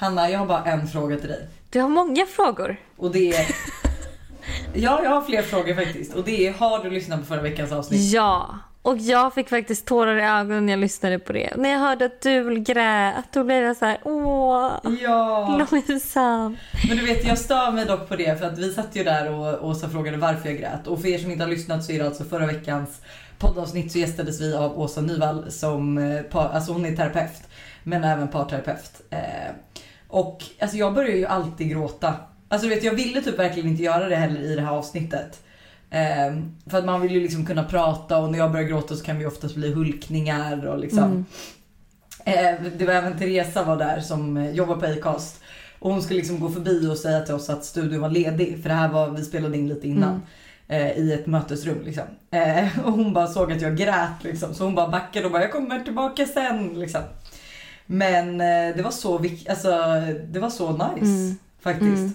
Hanna, jag har bara en fråga till dig. Du har många frågor. Och det är... ja, jag har fler frågor faktiskt. Och det är, har du lyssnat på förra veckans avsnitt? Ja. Och jag fick faktiskt tårar i ögonen när jag lyssnade på det. När jag hörde att du grät, då blev jag så här, åh, Ja. Lojsan. Men du vet, jag stör mig dock på det för att vi satt ju där och Åsa frågade varför jag grät. Och för er som inte har lyssnat så är det alltså förra veckans poddavsnitt så gästades vi av Åsa Nyvall som, eh, alltså hon är terapeut men även parterapeut. Och alltså jag börjar ju alltid gråta. Alltså du vet jag ville typ verkligen inte göra det heller i det här avsnittet. Eh, för att man vill ju liksom kunna prata och när jag börjar gråta så kan ju oftast bli hulkningar och liksom. Mm. Eh, det var även Teresa var där som eh, jobbar på Acast. Och hon skulle liksom gå förbi och säga till oss att studion var ledig. För det här var, vi spelade in lite innan. Eh, I ett mötesrum liksom. Eh, och hon bara såg att jag grät liksom. Så hon bara backade och bara jag kommer tillbaka sen liksom. Men eh, det var så alltså, det var så nice Mm. faktiskt. Mm.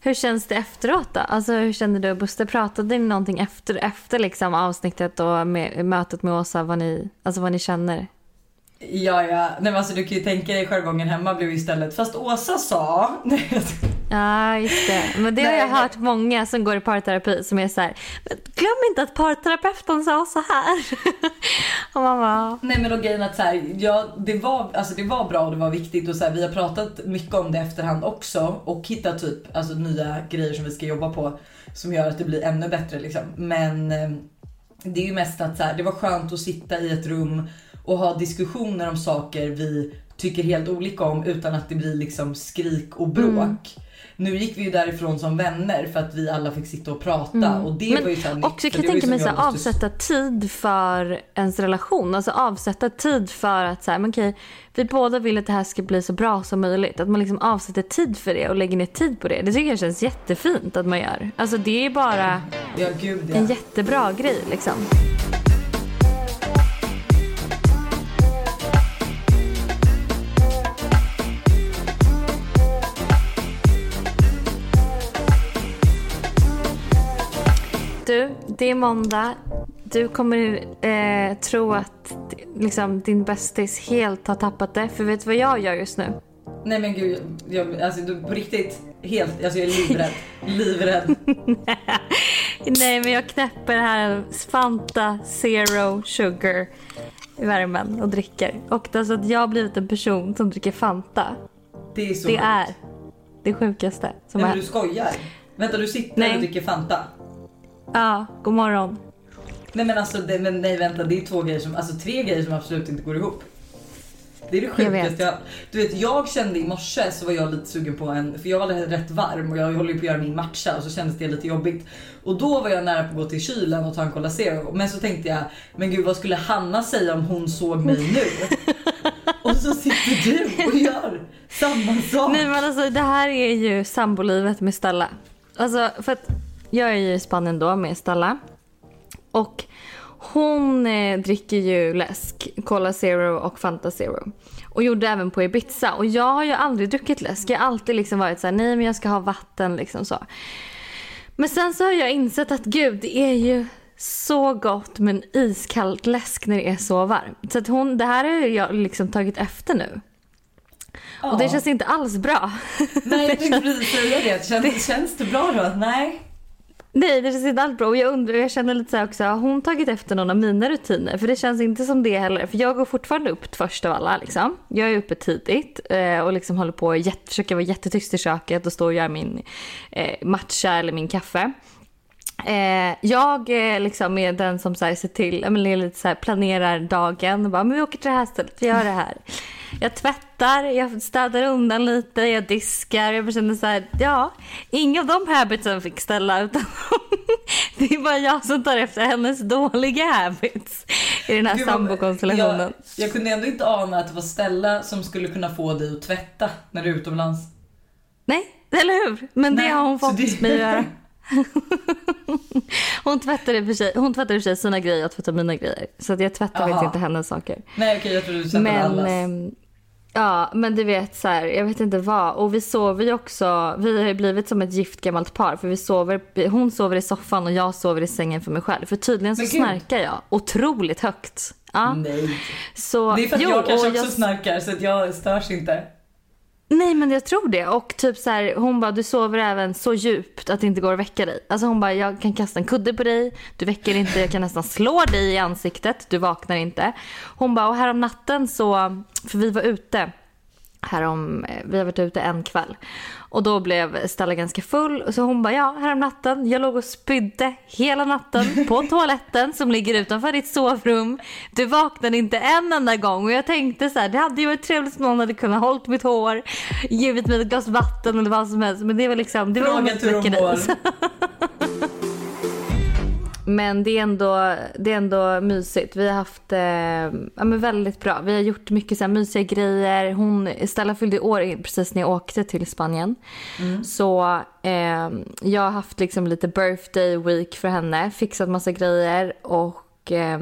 Hur känns det efteråt då? Alltså hur kände du och Buster? Pratade ni någonting efter, efter liksom avsnittet och med, mötet med Åsa? Vad ni, alltså vad ni känner? Ja, ja. Nej, men alltså, du kan ju tänka dig jargongen hemma blev istället. Fast Åsa sa. Ja, just det. Men det har jag hört många som går i parterapi som är så här, "Men glöm inte att parterapeuten sa så här. och man bara, Nej men och grejen att så här, ja, det, var, alltså, det var bra och det var viktigt och så här, vi har pratat mycket om det efterhand också och hittat typ alltså, nya grejer som vi ska jobba på som gör att det blir ännu bättre liksom. Men eh, det är ju mest att så här, det var skönt att sitta i ett rum och ha diskussioner om saker vi tycker helt olika om utan att det blir liksom skrik och bråk. Mm. Nu gick vi ju därifrån som vänner för att vi alla fick sitta och prata Mm. och det Men var ju så nytt, också kan jag tänka mig måste- avsätta tid för ens relation. Alltså avsätta tid för att så här, men okej, vi båda vill att det här ska bli så bra som möjligt. Att man liksom avsätter tid för det och lägger ner tid på det. Det tycker jag känns jättefint att man gör. Alltså det är bara Ja gud ja. en jättebra grej liksom. Du, det är måndag. Du kommer eh, tro att liksom, din bästis helt har tappat det. För vet du vad jag gör just nu? Nej men gud, jag, alltså du, på riktigt, helt, alltså jag är livrädd. livrädd. Nej, men jag knäpper här Fanta Zero Sugar i värmen och dricker. Och det är så att jag har blivit en person som dricker Fanta. Det är så Det sjukt. är det sjukaste som Nej men du skojar. Vänta du sitter Nej. och dricker Fanta. Ja, god morgon. Nej men alltså det, men nej vänta det är två grejer som, alltså tre grejer som absolut inte går ihop. Det är det Jag vet. sjukaste jag, Du vet jag kände i morse så var jag lite sugen på en, för jag var rätt varm och jag håller ju på att göra min matcha och så kändes det lite jobbigt. Och då var jag nära på att gå till kylen och ta en Cola Zero. Men så tänkte jag, men gud vad skulle Hanna säga om hon såg mig nu? och så sitter du och gör samma sak. Nej men alltså det här är ju sambolivet med Stella. Alltså för att jag är ju i Spanien då med Stella. Och hon eh, dricker ju läsk, Cola Zero och Fanta Zero. Och gjorde även på Ibiza. Och jag har ju aldrig druckit läsk. Jag har alltid liksom varit så här, nej men jag ska ha vatten liksom så. Men sen så har jag insett att gud det är ju så gott med en iskallt läsk när det är så varmt. Så att hon, det här har jag liksom tagit efter nu. Och det Ja. känns inte alls bra. Nej jag tänkte precis säga det. Känns, känns det bra då? Nej. Nej, det känns inte alls bra. Och jag undrar, jag känner lite så här också, har hon tagit efter någon av mina rutiner? För det känns inte som det heller. För jag går fortfarande upp först av alla liksom. Jag är uppe tidigt eh, och liksom håller på och jätt, försöker vara jättetyst i köket och står och gör min eh, matcha eller min kaffe. Eh, jag liksom är den som så här, ser till, men lite så här, planerar dagen. Och bara, men vi åker till det här stället, vi gör det här. Jag tvättar, jag städar undan lite, jag diskar. Jag känner så här, ja, inga av de habitsen fick ställa utan det är bara jag som tar efter hennes dåliga habits i den här sambokonstellationen. Jag, jag kunde ändå inte ana att det var Stella som skulle kunna få dig att tvätta när du är utomlands. Nej, eller hur? Men Nej, det har hon fått det- mig att göra. hon tvättar i och sig, hon tvättar och för sig sina grejer, jag tvättar mina grejer. Så att jag tvättar faktiskt inte hennes saker. Nej okej jag trodde du tvättade Men, allas. ehm, ja, men du vet så här, jag vet inte vad. Och vi sover ju också, vi har ju blivit som ett gift gammalt par. För vi sover, hon sover i soffan och jag sover i sängen för mig själv. För tydligen så Men snarkar jag otroligt högt. Ja. Nej. Så, Det är för att jo, jag kanske och också snarkar så att jag störs inte. Nej men jag tror det. Och typ så här, hon bara du sover även så djupt att det inte går att väcka dig. Alltså hon bara jag kan kasta en kudde på dig, du väcker inte, jag kan nästan slå dig i ansiktet, du vaknar inte. Hon bara och härom natten så, för vi var ute härom, eh, vi har varit ute en kväll. Och då blev Stella ganska full. Så hon bara, ja härom natten, jag låg och spydde hela natten på toaletten som ligger utanför ditt sovrum. Du vaknade inte en enda gång och jag tänkte så här, det hade ju varit trevligt om någon hade kunnat hållit mitt hår, givit mig ett glas vatten eller vad som helst. Men det var liksom, det var Fråga hon mår. Men det är, ändå, det är ändå mysigt. Vi har haft eh, ja, men väldigt bra. Vi har gjort mycket så här mysiga grejer. Hon, Stella fyllde år precis när jag åkte till Spanien. Mm. Så eh, jag har haft liksom lite birthday week för henne. Fixat massa grejer. Och eh,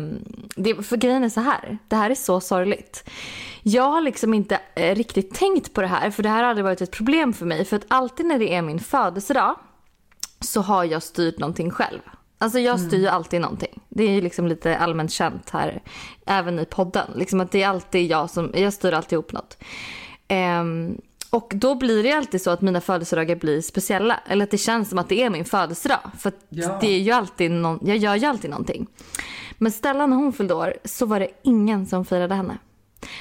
det, för grejen är så här. Det här är så sorgligt. Jag har liksom inte eh, riktigt tänkt på det här. För det här har aldrig varit ett problem för mig. För att alltid när det är min födelsedag så har jag styrt någonting själv. Alltså jag styr ju mm. alltid någonting. Det är ju liksom lite allmänt känt här, även i podden. Liksom att det är alltid jag som, jag styr alltid ihop något. Um, och då blir det alltid så att mina födelsedagar blir speciella. Eller att det känns som att det är min födelsedag. För ja. det är ju alltid någon, jag gör ju alltid någonting. Men Stella när hon fyllde år så var det ingen som firade henne.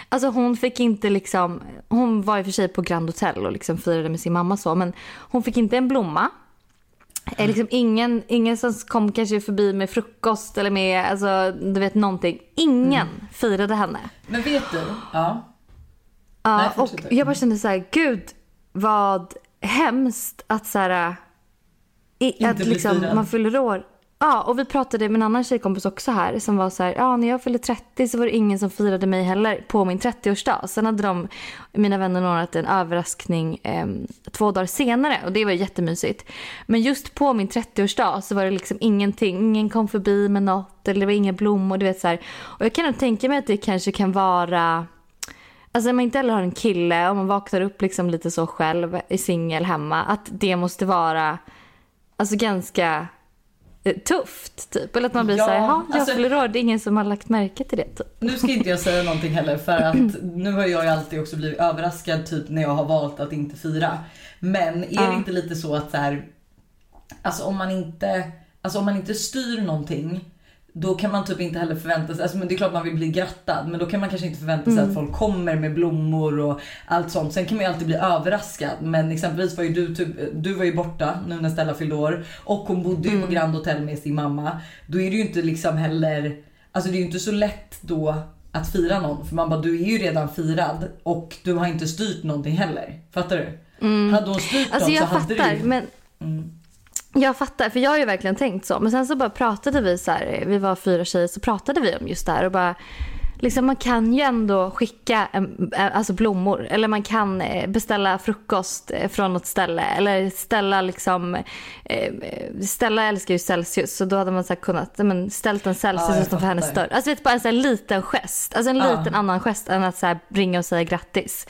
Alltså hon fick inte liksom, hon var i och för sig på Grand Hotel och liksom firade med sin mamma så. Men hon fick inte en blomma. Är liksom ingen, ingen som kom kanske förbi med frukost eller med, alltså du vet någonting. Ingen mm. firade henne. Men vet du? Ja. Ja, Nej, och jag bara kände så här, gud vad hemskt att så här, i, att liksom, man fyller år. Ja, och vi pratade med en annan tjejkompis också här som var så här, ja när jag fyllde 30 så var det ingen som firade mig heller på min 30-årsdag. Sen hade de, mina vänner ordnat en överraskning eh, två dagar senare och det var jättemysigt. Men just på min 30-årsdag så var det liksom ingenting, ingen kom förbi med något eller det var inga blommor, du vet så här. Och jag kan nog tänka mig att det kanske kan vara Alltså om man inte heller har en kille och man vaknar upp liksom lite så själv i singel hemma. Att det måste vara alltså ganska tufft typ. Eller att man blir ja, såhär, jaha jag alltså, fyller år, det är ingen som har lagt märke till det. Typ. Nu ska inte jag säga någonting heller för att nu har jag ju alltid också blivit överraskad typ när jag har valt att inte fira. Men är ja. det inte lite så att så här, alltså om man inte, alltså om man inte styr någonting då kan man typ inte heller förvänta sig, alltså men det är klart man vill bli grattad men då kan man kanske inte förvänta sig mm. att folk kommer med blommor och allt sånt. Sen kan man ju alltid bli överraskad men exempelvis var ju du, typ, du var ju borta nu när Stella fyllde år och hon bodde ju mm. på Grand Hotel med sin mamma. Då är det ju inte liksom heller, alltså det är ju inte så lätt då att fira någon för man bara du är ju redan firad och du har inte styrt någonting heller. Fattar du? Mm. Hade hon styrt alltså, något så hade fattar, du men... Mm. Jag fattar, för jag har ju verkligen tänkt så. Men sen så bara pratade vi så här, vi var fyra tjejer, så pratade vi om just det här och bara Liksom man kan ju ändå skicka alltså blommor eller man kan eh, beställa frukost eh, från något ställe eller ställa liksom eh, Stella älskar ju Celsius så då hade man så kunnat men, ställt en Celsius ja, utanför hennes dörr. Alltså vet, bara en så liten gest, alltså en ja. liten annan gest än att så ringa och säga grattis.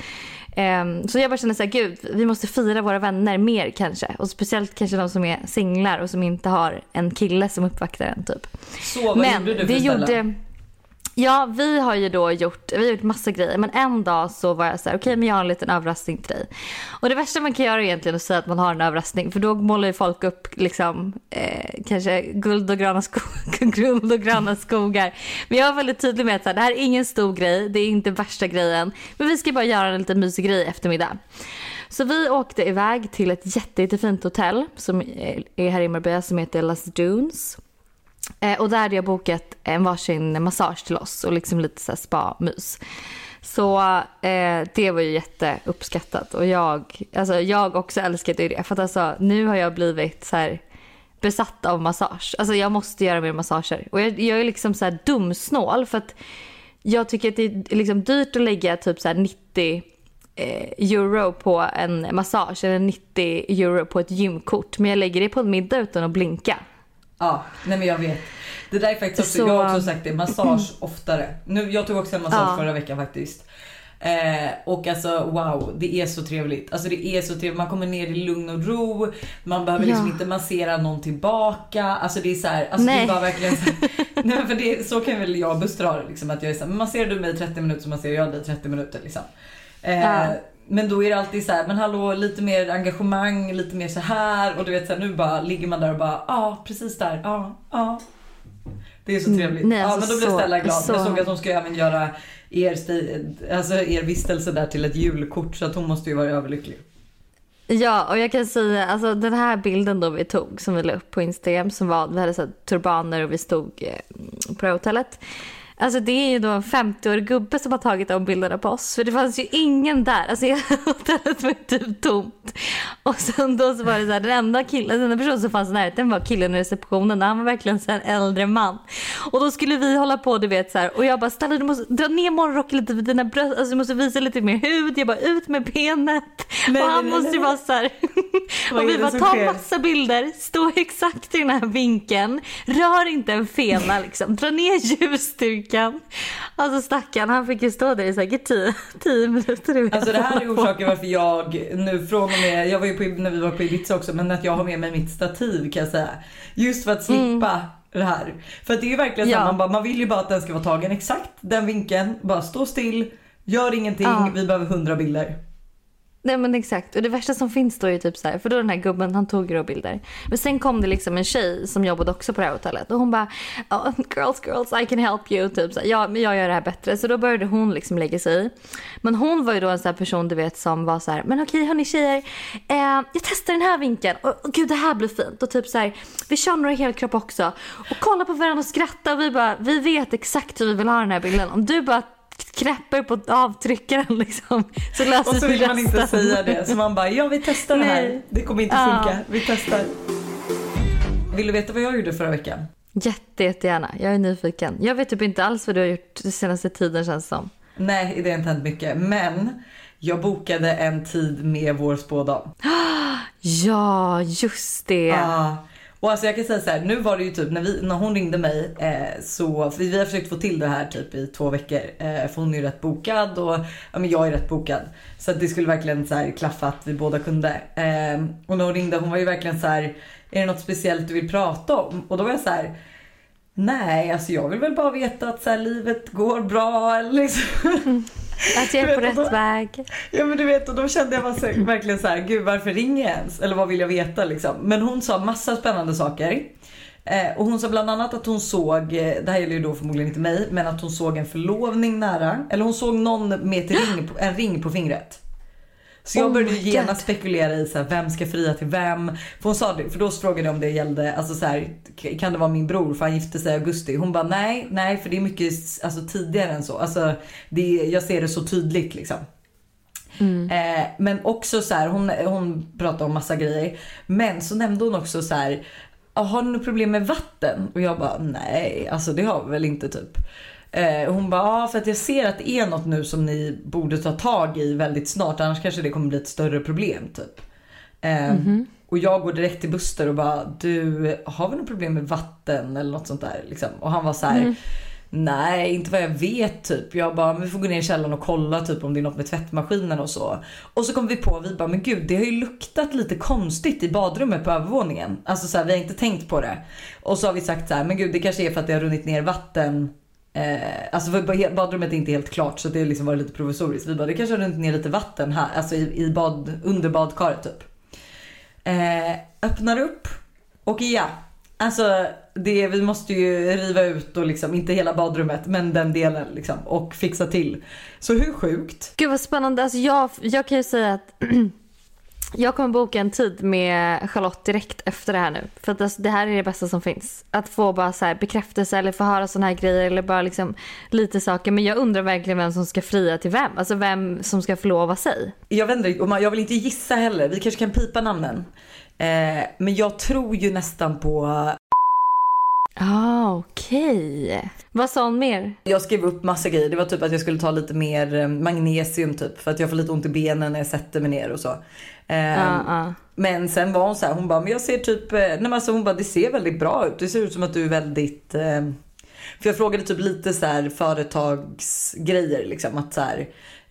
Um, så jag bara känner så här, gud, vi måste fira våra vänner mer kanske. Och speciellt kanske de som är singlar och som inte har en kille som uppvaktar en typ. Så vad Men gjorde du för gjorde, Ja, vi har ju då gjort, vi har gjort massa grejer. Men en dag så var jag så här, okej okay, men jag har en liten överraskning till dig. Och det värsta man kan göra är egentligen att säga att man har en överraskning. För då målar ju folk upp liksom, eh, kanske guld och, gröna sko guld och gröna skogar. Men jag var väldigt tydlig med att så här, det här är ingen stor grej, det är inte värsta grejen. Men vi ska bara göra en liten mysig grej i eftermiddag. Så vi åkte iväg till ett jätte, jättefint hotell som är här i Marbella som heter Las Dunes. Eh, och där hade jag bokat en varsin massage till oss och liksom lite så spa-mys. Så eh, det var ju jätteuppskattat och jag, alltså jag också älskade det för att alltså nu har jag blivit så här besatt av massage. Alltså jag måste göra mer massager och jag, jag är liksom så här dumsnål för att jag tycker att det är liksom dyrt att lägga typ så 90 eh, euro på en massage eller 90 euro på ett gymkort men jag lägger det på en middag utan att blinka. Ja, nej men jag vet. Det där är faktiskt också, så... jag har också sagt det, massage oftare. Nu, jag tog också en massage ja. förra veckan faktiskt. Eh, och alltså wow, det är så trevligt. Alltså det är så trevligt. Man kommer ner i lugn och ro. Man behöver liksom inte massera någon tillbaka. Alltså det är så här, alltså nej. det är bara verkligen så, nej, för det, så kan väl jag det liksom. Att jag är så här, masserar du mig 30 minuter så masserar jag dig 30 minuter liksom. Eh, ja. Men då är det alltid så här, men hallå lite mer engagemang, lite mer så här och du vet så här, nu bara ligger man där och bara ja ah, precis där, ja ah, ja. Ah. Det är så trevligt. Nej, ja alltså men då blev så- Stella glad. så- Jag såg att hon ska även göra er, alltså er vistelse där till ett julkort så att hon måste ju vara överlycklig. Ja, och jag kan säga, alltså den här bilden då vi tog som vi la upp på Instagram som var, vi hade så turbaner och vi stod eh, på det här hotellet. Alltså det är ju då en 50-årig gubbe som har tagit de bilderna på oss. För det fanns ju ingen där. Alltså hela hotellet var typ tomt. Och sen då så var det så här, den enda killen, den enda personen som fanns i närheten var killen i receptionen. Han var verkligen så en äldre man. Och då skulle vi hålla på du vet så här. Och jag bara, Stella du måste dra ner morgonrocken lite för dina bröst. Alltså du måste visa lite mer hud. Jag bara, ut med benet. Nej, och han nej, måste ju vara så här. Och vi bara, ta massa bilder. Stå exakt i den här vinkeln. Rör inte en fena liksom. Dra ner ljusstyrkan. Alltså stackarn, han fick ju stå där i säkert tio, tio minuter. du vet. Alltså det här är orsaken varför jag nu från och med, jag var ju på, när vi var på Ibiza också, men att jag har med mig mitt stativ kan jag säga. Just för att slippa det här. För det är ju verkligen så Mm. Ja. man, bara, man vill ju bara att den ska vara tagen exakt den vinkeln, bara stå still, gör ingenting, Ja. vi behöver hundra bilder. Nej men exakt. Och det värsta som finns då är ju typ så här, för då den här gubben han tog ju då bilder. Men sen kom det liksom en tjej som jobbade också på det här hotellet och hon bara oh, girls girls I can help you typ så här, ja men jag gör det här bättre. Så då började hon liksom lägga sig i. Men hon var ju då en sån här person du vet som var så här, men okej hörni tjejer, eh, jag testar den här vinkeln och, och gud det här blir fint och typ så här, vi kör några helkropp också och kolla på varandra och skratta och vi bara, vi vet exakt hur vi vill ha den här bilden. Om du bara knäpper på avtryckaren liksom så löser Och så vi vill man inte resten. säga det. Så man bara, ja vi testar det här. Nej. Det kommer inte Ja. funka. Vi testar. Vill du veta vad jag gjorde förra veckan? Jätte, jättegärna. Jag är nyfiken. Jag vet typ inte alls vad du har gjort den senaste tiden känns som. Nej, det har inte hänt mycket. Men jag bokade en tid med vår spådam. Ja, just det. Ja. Och alltså jag kan säga så här, nu var det ju typ när, vi, när hon ringde mig eh, så, vi har försökt få till det här typ i två veckor. Eh, för hon är ju rätt bokad och ja, men jag är rätt bokad. Så att det skulle verkligen så här klaffa att vi båda kunde. Eh, och när hon ringde, hon var ju verkligen så här, är det något speciellt du vill prata om? Och då var jag så här, nej alltså jag vill väl bara veta att så här, livet går bra eller liksom. Att jag är på rätt då? väg. Ja men du vet och då kände jag så, verkligen så här, gud varför ringer jag ens? Eller vad vill jag veta liksom? Men hon sa massa spännande saker. Eh, och hon sa bland annat att hon såg, eh, det här gäller ju då förmodligen inte mig, men att hon såg en förlovning nära. Eller hon såg någon med ett ring, en ring på fingret. Så jag Oh började ju genast spekulera i så här, vem ska fria till vem. För hon sa det, för då frågade jag om det gällde, alltså så här, kan det vara min bror för han gifte sig i augusti? Hon bara nej, nej för det är mycket alltså, tidigare än så. Alltså, det, jag ser det så tydligt liksom. Eh, men också så här, hon, hon pratade om massa grejer. Men så nämnde hon också så här, "Ah, har ni något problem med vatten? Och jag bara nej, alltså det har vi väl inte typ. Eh, hon bara, ja för att jag ser att det är något nu som ni borde ta tag i väldigt snart annars kanske det kommer bli ett större problem typ. Eh, Och jag går direkt till Buster och bara, du har vi något problem med vatten eller något sånt där liksom? Och han var så här. Nej, inte vad jag vet typ. Jag bara, vi får gå ner i källaren och kolla typ om det är något med tvättmaskinen och så. Och så kom vi på, vi bara, men gud det har ju luktat lite konstigt i badrummet på övervåningen. Alltså så här, vi har inte tänkt på det. Och så har vi sagt så här, men gud det kanske är för att det har runnit ner vatten. Eh, alltså för badrummet är inte helt klart så det har liksom varit lite provisoriskt. Vi bara, det kanske har runnit ner lite vatten här, alltså i, i bad, under badkaret typ. Eh, öppnar upp och ja, alltså det, vi måste ju riva ut och liksom, inte hela badrummet men den delen liksom och fixa till. Så hur sjukt? Gud vad spännande. Alltså jag, jag kan ju säga att jag kommer boka en tid med Charlotte direkt efter det här nu. För att alltså, det här är det bästa som finns. Att få bara så här bekräftelse eller få höra såna här grejer eller bara liksom lite saker. Men jag undrar verkligen vem som ska fria till vem. Alltså vem som ska förlova sig. Jag vet inte, och jag vill inte gissa heller, vi kanske kan pipa namnen. Eh, men jag tror ju nästan på Ah, okej. Vad sa hon mer? Jag skrev upp massa grejer. Det var typ att jag skulle ta lite mer eh, magnesium typ för att jag får lite ont i benen när jag sätter mig ner och så. Ehm, Ja, ja. Men sen var hon så här, hon bara, men jag ser typ, eh, nej men alltså hon bara, det ser väldigt bra ut. Det ser ut som att du är väldigt, eh, för jag frågade typ lite så här företagsgrejer liksom att så här,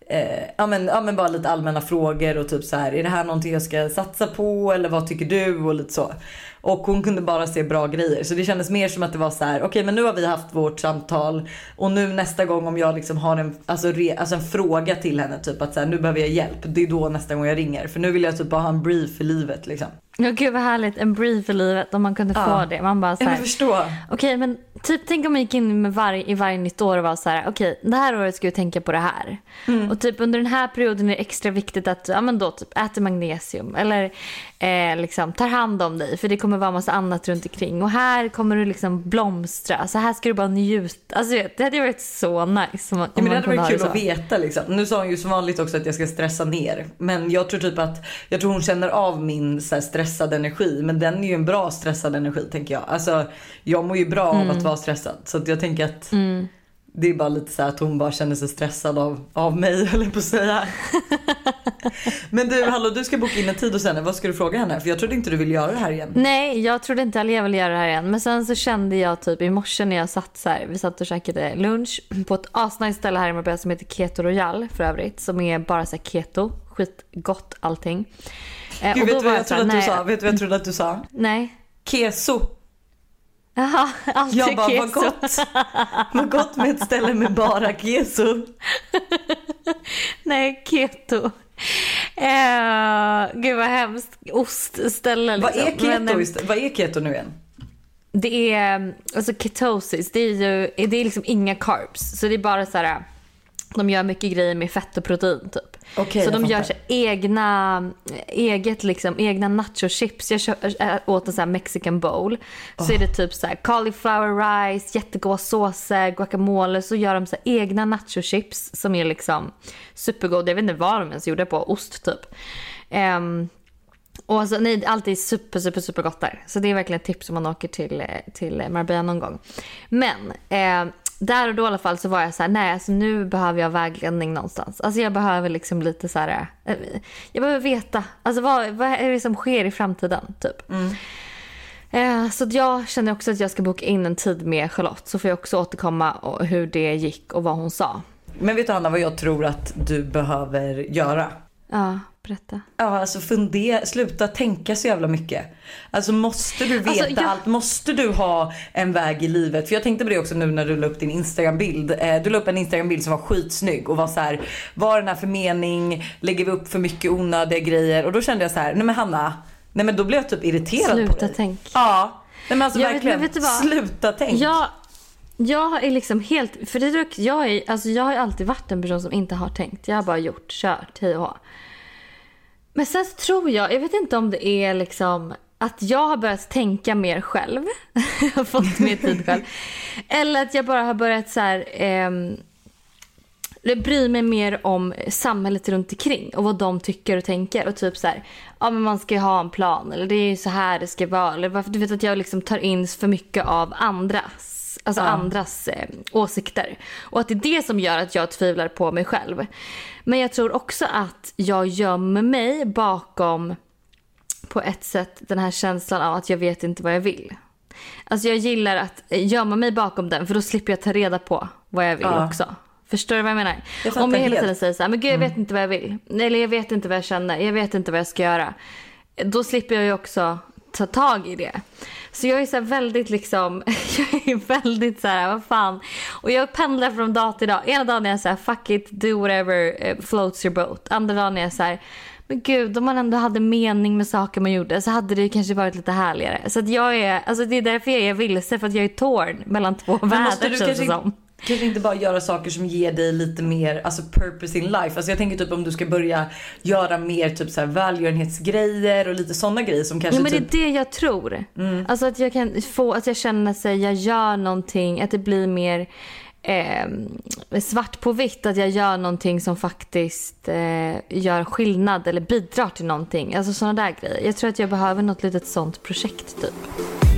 eh, ja, men, ja men bara lite allmänna frågor och typ så här, är det här någonting jag ska satsa på eller vad tycker du och lite så. Och hon kunde bara se bra grejer. Så det kändes mer som att det var så här: okej okay, men nu har vi haft vårt samtal. Och nu nästa gång om jag liksom har en, alltså, re, alltså en fråga till henne typ att så här, nu behöver jag hjälp. Det är då nästa gång jag ringer. För nu vill jag typ bara ha en brief för livet liksom. Ja gud vad härligt, en brief för livet om man kunde ja. få det. Man bara så här, jag förstår. Okej okay, men typ tänk om man gick in med varje, i varje nytt år och var så här, okej okay, det här året ska vi tänka på det här. Mm. Och typ under den här perioden är det extra viktigt att ja men då typ äter magnesium eller eh, liksom tar hand om dig för det kommer vara massa annat runt omkring. Och här kommer du liksom blomstra, så här ska du bara njuta. Alltså det hade varit så nice. Om, ja, men det hade varit kul att veta liksom. Nu sa hon ju som vanligt också att jag ska stressa ner. Men jag tror typ att, jag tror hon känner av min så här, stressade energi. Men den är ju en bra stressad energi tänker jag. Alltså jag mår ju bra mm. av att vara stressad. Så jag tänker att mm. Det är bara lite så att hon bara känner sig stressad av, av mig höll jag på att säga. Men du, hallå du ska boka in en tid hos henne. Vad ska du fråga henne? För jag trodde inte du ville göra det här igen. Nej, jag trodde inte heller jag ville göra det här igen. Men sen så kände jag typ i morse när jag satt så här, vi satt och käkade lunch på ett asnice ställe här i Marbella som heter Keto Royal för övrigt. Som är bara så här keto, skitgott allting. Eh, Gud, vet du vad jag, jag trodde att du sa? Vet du vad jag trodde att du sa? Nej. Keso. Jaha, alltid Jag bara, keso. vad gott. vad gott med ett ställe med bara keso. Nej, keto. Uh, gud vad hemskt. Ostställe liksom. Vad är keto, Men, eh, vad är keto nu igen? Det är, alltså ketosis, det är ju det är liksom inga carbs. Så det är bara så här, de gör mycket grejer med fett och protein typ. Okay, så de gör så egna, eget liksom, egna nachochips. Jag, jag åt en sån här mexican bowl. Så oh. är det typ så här cauliflower rice, jättegoda såser, guacamole. Så gör de så egna nachochips som är liksom supergoda. Jag vet inte vad de ens gjorde på, ost typ. Um, och alltså, nej, allt är super, super, super gott där. Så det är verkligen ett tips om man åker till, till Marbella någon gång. Men eh, där och då i alla fall så var jag så här, nej alltså nu behöver jag vägledning någonstans. Alltså jag behöver liksom lite så här, eh, jag behöver veta, alltså vad, vad är det som sker i framtiden typ. Mm. Eh, så jag känner också att jag ska boka in en tid med Charlotte så får jag också återkomma och hur det gick och vad hon sa. Men vet du Anna vad jag tror att du behöver göra? Ja. Berätta. Ja, alltså fundera, sluta tänka så jävla mycket. Alltså måste du veta alltså, jag... allt? Måste du ha en väg i livet? För jag tänkte på det också nu när du la upp din Instagram-bild. Eh, du la upp en Instagram-bild som var skitsnygg och var så här, vad är den här för mening? Lägger vi upp för mycket onödiga grejer? Och då kände jag så här, nej men Hanna, nej men då blev jag typ irriterad sluta på dig. Sluta tänk. Ja, nej men alltså jag verkligen, vet, sluta tänk. Jag... Jag är liksom helt, för det, jag, är, alltså jag har alltid varit en person som inte har tänkt. Jag har bara gjort, kört, hej och men sen så tror jag, jag vet inte om det är liksom att jag har börjat tänka mer själv. jag har fått mer tid själv. Eller att jag bara har börjat så här, eh, bry mig mer om samhället runt omkring och vad de tycker och tänker. Och typ så här, ja men man ska ju ha en plan eller det är ju så här det ska vara. Eller varför, du vet att jag liksom tar in för mycket av andras alltså ja. andras eh, åsikter. Och att det är det som gör att jag tvivlar på mig själv. Men jag tror också att jag gömmer mig bakom på ett sätt den här känslan av att jag vet inte vad jag vill. Alltså jag gillar att gömma mig bakom den för då slipper jag ta reda på vad jag vill ja. också. Förstår du vad jag menar? Jag Om jag hela tiden säger så här, men gud jag vet mm. inte vad jag vill. Eller jag vet inte vad jag känner, jag vet inte vad jag ska göra. Då slipper jag ju också ta tag i det. Så jag är så väldigt liksom, jag är väldigt så här, vad fan. Och jag pendlar från dag till dag. Ena dagen är jag så här, fuck it, do whatever eh, floats your boat. Andra dagen är jag så här, men gud om man ändå hade mening med saker man gjorde så hade det kanske varit lite härligare. Så att jag är, alltså det är därför jag är vilse för att jag är torn mellan två världar känns det som. Kanske inte bara göra saker som ger dig lite mer alltså purpose in life. Alltså jag tänker typ om du ska börja göra mer typ så här välgörenhetsgrejer och lite sådana grejer som kanske Ja men typ... det är det jag tror. Mm. Alltså att jag kan få, att jag känner att jag gör någonting, att det blir mer eh, svart på vitt. Att jag gör någonting som faktiskt eh, gör skillnad eller bidrar till någonting. Alltså sådana där grejer. Jag tror att jag behöver något litet sånt projekt typ.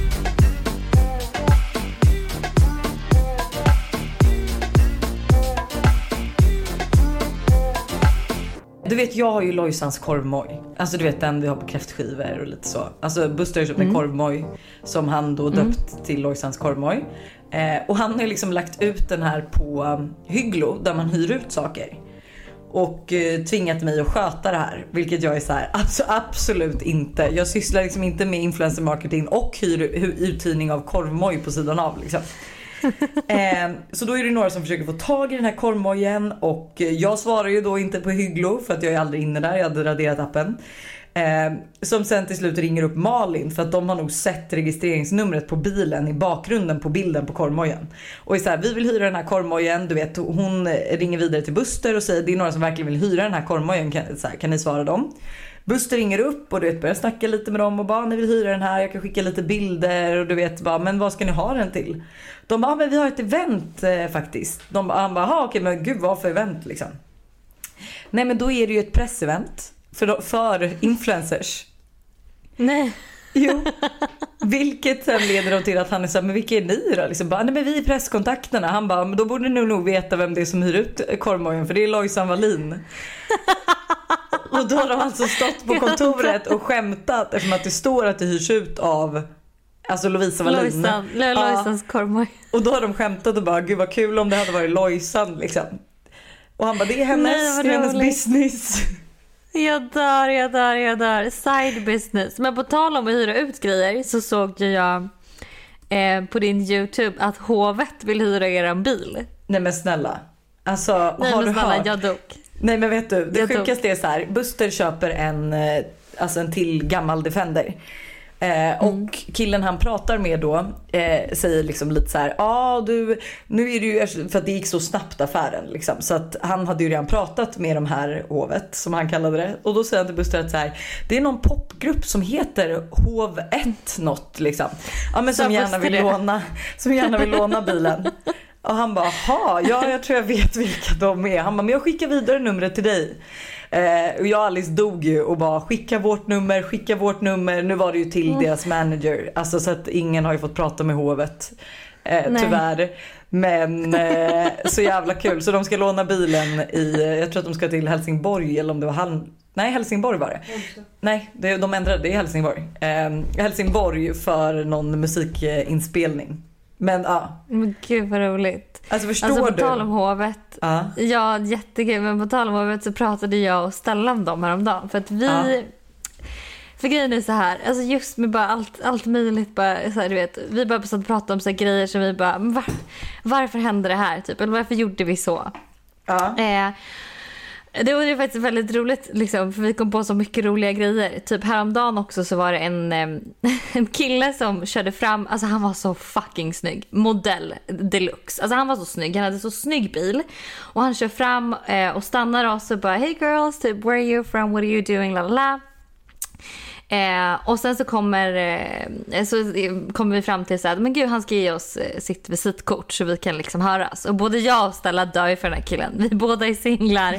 Du vet jag har ju Lojsans korvmoj. Alltså du vet den vi har på kräftskivor och lite så. Alltså Buster har köpt en mm. korvmoj som han då mm. döpt mm. till Lojsans korvmoj. Eh, och han har ju liksom lagt ut den här på um, Hygglo där man hyr ut saker. och eh, tvingat mig att sköta det här. Vilket jag är så här, alltså, absolut inte. Jag sysslar liksom inte med influencer marketing och hyr, hy- uthyrning av korvmoj på sidan av. Liksom. Ehm, så då är det några som försöker få tag i den här korvmojen och jag svarar ju då inte på hygglo för att jag är aldrig inne där, jag hade raderat appen. Eh, som sen till slut ringer upp Malin för att de har nog sett registreringsnumret på bilen i bakgrunden på bilden på korvmojen. Och är så här, vi vill hyra den här korvmojen. Du vet, hon ringer vidare till Buster och säger det är några som verkligen vill hyra den här korvmojen. Kan, så här, kan ni svara dem? Buster ringer upp och du vet börjar snacka lite med dem och bara ni vill hyra den här, jag kan skicka lite bilder och du vet bara men vad ska ni ha den till? De bara men vi har ett event eh, faktiskt. De bara, han bara "Jaha, okej men gud vad för event liksom? Nej men då är det ju ett pressevent för, för influencers. Nej. Jo. Vilket sen leder dem till att han är såhär, men vilka är ni då? Liksom bara, nej men vi är presskontakterna. Han bara, men då borde ni nog veta vem det är som hyr ut korvmojen för det är Lojsan Wallin. och då har de alltså stått på kontoret och skämtat eftersom att det står att det hyrs ut av Alltså Lovisa Wallin. Lojsan, Lo- Ja. Korvmoj. Och då har de skämtat och bara, gud vad kul om det hade varit Lojsan liksom. Och han bara, det är hennes, Nej, det är hennes business. Jag dör, jag dör, jag dör. Side business. Men på tal om att hyra ut grejer så såg ju jag eh, på din YouTube att hovet vill hyra eran bil. Nej men snälla. Alltså Nej har men du snälla, hört? jag dog. Nej men vet du, det Jag tog- sjukaste är så här. Buster köper en, eh, alltså en till gammal Defender. Eh, och killen han pratar med då eh, säger liksom lite så här, ja ah, du, nu är det ju, för att det gick så snabbt affären liksom. Så att han hade ju redan pratat med de här hovet som han kallade det. Och då säger han till Buster att så här, det är någon popgrupp som heter Hov 1 något liksom. Ja men som gärna vill låna, som gärna vill låna bilen. Och han bara, jaha, ja jag tror jag vet vilka de är. Han bara, men jag skickar vidare numret till dig. Eh, och jag och Alice dog ju och bara skicka vårt nummer, skicka vårt nummer. Nu var det ju till Mm. deras manager. Alltså så att ingen har ju fått prata med hovet. Eh, tyvärr. Men eh, så jävla kul. Så de ska låna bilen i, jag tror att de ska till Helsingborg eller om det var Hall... Nej Helsingborg var det. Nej det, de ändrade, det är Helsingborg. Eh, Helsingborg för någon musikinspelning. Men ja, Men gud vad roligt. alltså förstår Alltså på du? tal om hovet. Ja. Ja jättekul men på tal om hovet så pratade jag och Stella om dem häromdagen. För att vi Ja. För grejen är så här, alltså just med bara allt, allt möjligt. Bara, så här, du vet, vi bara och pratade om så här grejer som vi bara, "Men var, varför hände det här? Typ, eller varför gjorde vi så? Ja. Eh, det var ju faktiskt väldigt roligt liksom, för vi kom på så mycket roliga grejer. Typ häromdagen också så var det en, en kille som körde fram, alltså han var så fucking snygg. Modell deluxe. Alltså han var så snygg, han hade så snygg bil. Och han kör fram eh, och stannar oss och bara Hey girls, typ, where are you from, what are you doing, la la la. Eh, och sen så kommer, eh, så kommer vi fram till så här, men gud han ska ge oss eh, sitt visitkort så vi kan liksom höras. Och både jag och Stella dör ju för den här killen. Vi båda är singlar.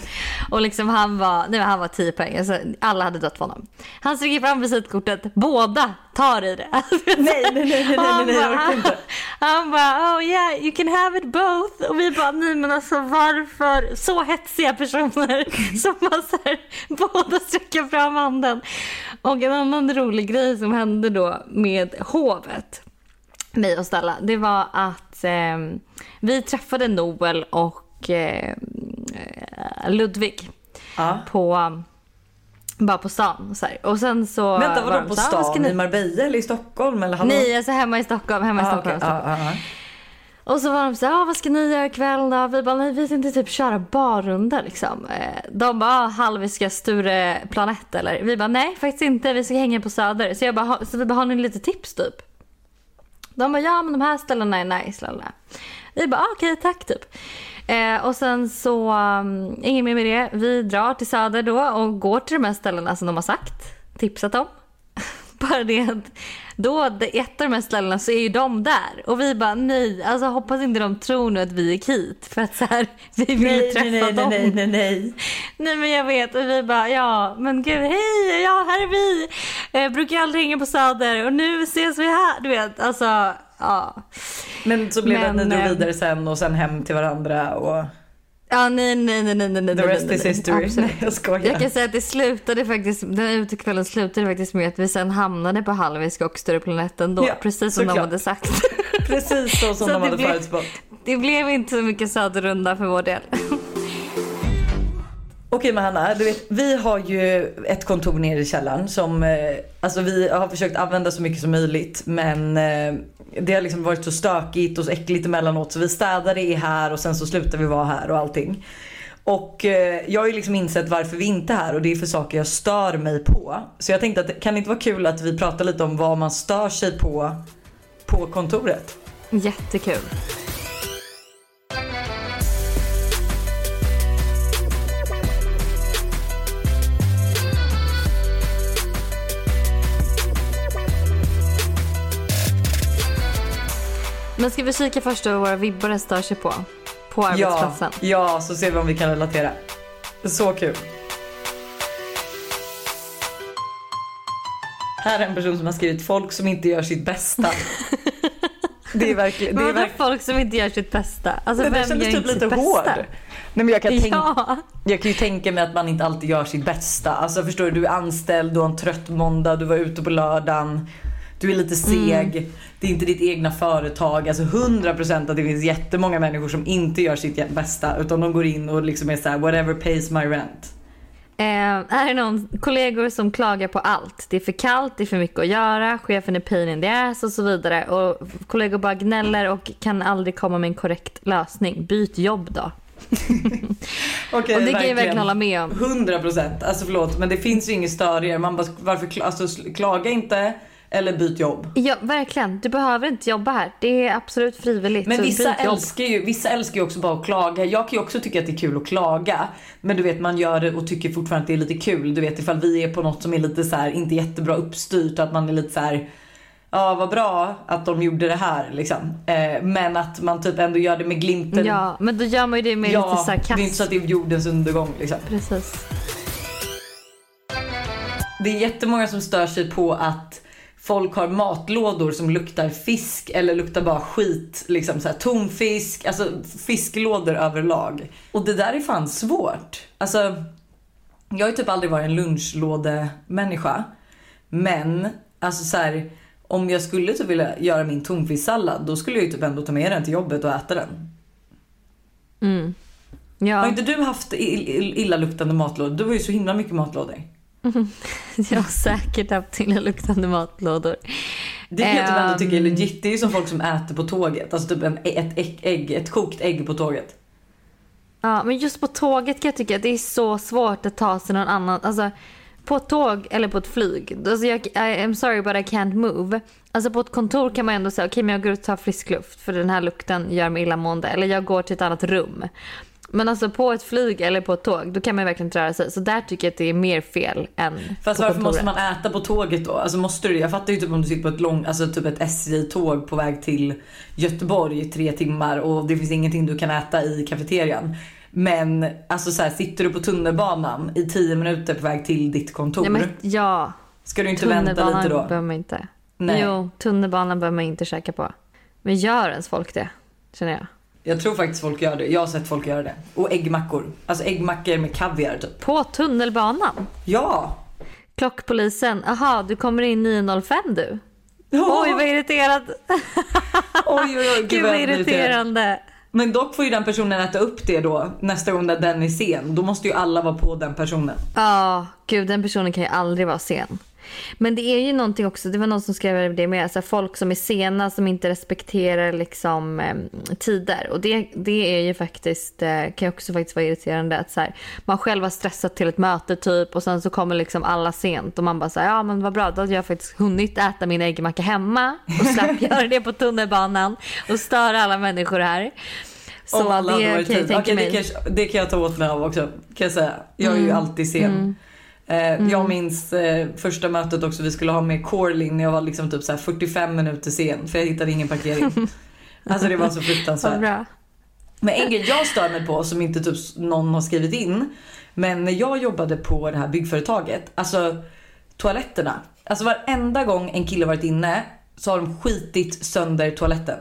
Och liksom han var, nej, han var 10 poäng. Alltså, alla hade dött för honom. Han sträcker fram visitkortet, båda tar i det. Nej, nej, nej, nej, nej, nej, nej, jag orkar inte. Han bara oh yeah you can have it both. Och vi bara nej men alltså varför så hetsiga personer som bara så här, båda sträcker fram handen. Och en annan rolig grej som hände då med hovet mig och Stella det var att eh, vi träffade Noel och eh, Ludvig Ja. på bara på stan och så här. Och sen så Vänta var vadå de på "Ah, stan? ni-" I Marbella eller i Stockholm eller hallå? Nej, alltså hemma i Stockholm. Hemma i ah, Stockholm. okej. Stockholm. Ja, ja, ja. Och så var de så här, ah, vad ska ni göra ikväll då? Vi bara, nej vi tänkte typ köra barrunda liksom. Eh, De bara, ah, Hallwylska Stureplanett eller? Vi bara, nej faktiskt inte, vi ska hänga på Söder. Så jag bara, "Ha- så vi bara, har ni lite tips typ? De bara, ja men de här ställena är nice. Lala. Vi bara, ah, okej tack typ. Eh, och sen så, um, inget mer med det. Vi drar till Söder då och går till de här ställena som de har sagt, tipsat om. Bara det att då, ett av de här ställena så är ju de där. Och vi bara nej, alltså hoppas inte de tror nu att vi gick hit. För att så här, vi vill Nej, träffa nej, nej, dem. nej, nej, nej. Nej men jag vet och vi bara ja men gud hej ja här är vi. Eh, brukar aldrig hänga på Söder och nu ses vi här. Du vet alltså ja. Men så blev det att ni drog eh, vidare sen och sen hem till varandra och Ja nej nej nej nej nej. nej, the rest nej, is history. absolut. Nej jag skojar. Jag kan säga att det slutade faktiskt, den här utekvällen slutade faktiskt med att vi sen hamnade på Hallwylska och Stureplaneten då. Ja, precis som de hade sagt. Precis så som Så de hade förutspått. Det blev inte så mycket Söderrunda för vår del. Okej men Hanna, du vet, vi har ju ett kontor nere i källaren som, eh, alltså vi har försökt använda så mycket som möjligt men eh, det har liksom varit så stökigt och så äckligt emellanåt så vi städar det här och sen så slutar vi vara här och allting. Och eh, jag har ju liksom insett varför vi inte är här och det är för saker jag stör mig på. Så jag tänkte att kan det inte vara kul att vi pratar lite om vad man stör sig på på kontoret? Jättekul. Men ska vi kika först vad våra vibbare stör sig på? På arbetsplatsen? Ja, ja, så ser vi om vi kan relatera. Så kul. Här är en person som har skrivit folk som inte gör sitt bästa. Det är verkligen... Det är verkligen folk som inte gör sitt bästa? Alltså det vem kändes typ lite hård. Nej, men jag, kan tänka, Ja. jag kan ju tänka mig att man inte alltid gör sitt bästa. Alltså förstår du, du är anställd, du har en trött måndag, du var ute på lördagen. Du är lite seg, det är inte ditt egna företag. Alltså 100% att det finns jättemånga människor som inte gör sitt bästa. Utan de går in och liksom är såhär, whatever pays my rent. Eh, här är någon kollegor som klagar på allt. Det är för kallt, det är för mycket att göra, chefen är pain in the ass och så vidare. Och kollegor bara gnäller och kan aldrig komma med en korrekt lösning. Byt jobb då. Okej, och det kan jag verkligen hålla med om. 100% alltså förlåt men det finns ju inget störigare. Man bara, varför alltså, klaga inte eller byt jobb. Ja, verkligen. Du behöver inte jobba här. Det är absolut frivilligt. Men vissa älskar, ju, vissa älskar ju också bara att klaga. Jag kan ju också tycka att det är kul att klaga. Men du vet man gör det och tycker fortfarande att det är lite kul. Du vet ifall vi är på något som är lite så här, inte jättebra uppstyrt. Att man är lite så här. Ja vad bra att de gjorde det här liksom. Eh, men att man typ ändå gör det med glimten. Ja, men då gör man ju det med lite det är inte så att det är jordens undergång liksom. Precis. Det är jättemånga som stör sig på att folk har matlådor som luktar fisk eller luktar bara skit. Liksom så här, tonfisk, alltså fisklådor överlag. Och det där är fan svårt. Alltså, jag har ju typ aldrig varit en lunchlådemänniska. Men alltså så här, om jag skulle typ vilja göra min tonfisksallad då skulle jag ju typ ändå ta med den till jobbet och äta den. Mm. Har Ja, inte du haft ill- ill- illaluktande matlådor? Du har ju så himla mycket matlådor. jag har säkert haft illaluktande matlådor. Det kan jag typ ändå tycka är Ehm. legit. Det är ju som folk som äter på tåget. Alltså typ en, ett ägg, ägg, ett kokt ägg på tåget. Ja, men just på tåget kan jag tycka att det är så svårt att ta sig någon annan. Alltså, på ett tåg eller på ett flyg. Alltså jag, I, I'm sorry but I can't move. Alltså på ett kontor kan man ändå säga okej men jag går ut och tar frisk luft för den här lukten gör mig illamående. Eller jag går till ett annat rum. Men alltså på ett flyg eller på ett tåg då kan man verkligen inte röra sig. Så där tycker jag att det är mer fel än Fast på varför måste man äta på tåget då? Alltså måste du? Jag fattar ju typ om du sitter på ett långt, alltså typ ett SJ-tåg på väg till Göteborg i tre timmar och det finns ingenting du kan äta i kafeterian. Men alltså så här, sitter du på tunnelbanan i 10 minuter på väg till ditt kontor. Nej, men, ja, Ska du inte vänta tunnelbanan lite då? behöver man inte. Nej. Jo, tunnelbanan behöver man inte käka på. Men gör ens folk det? Känner jag. Jag tror faktiskt folk gör det. Jag har sett folk göra det. Och äggmackor. Alltså äggmackor med kaviar typ. På tunnelbanan? Ja! Klockpolisen, aha du kommer in 9.05 du. Ja. Oj vad irriterad. Oj, oj, oj, Gud vad irriterande. Men dock får ju den personen äta upp det då nästa gång den är sen. Då måste ju alla vara på den personen. Ja, gud den personen kan ju aldrig vara sen. Men det är ju någonting också, det var någon som skrev det med, alltså folk som är sena som inte respekterar liksom eh, tider. Och det, det är ju faktiskt, eh, kan ju också faktiskt vara irriterande att så här, man själv har stressat till ett möte typ och sen så kommer liksom alla sent och man bara säger ja men vad bra då hade jag faktiskt hunnit äta min äggmacka hemma och slapp göra det på tunnelbanan och störa alla människor här. Så Om alla hade det varit kan jag tänka Okej, mig. det, kanske, det kan jag ta åt mig av också. Kan jag säga. Jag är ju alltid sen. Eh, Jag minns eh, första mötet också vi skulle ha med Corlin. Jag var liksom typ så här 45 minuter sen för jag hittade ingen parkering. alltså det var så fruktansvärt. Men en grej jag stör mig på som inte typ någon har skrivit in. Men när jag jobbade på det här byggföretaget. Alltså toaletterna. Alltså varenda gång en kille varit inne så har de skitit sönder toaletten.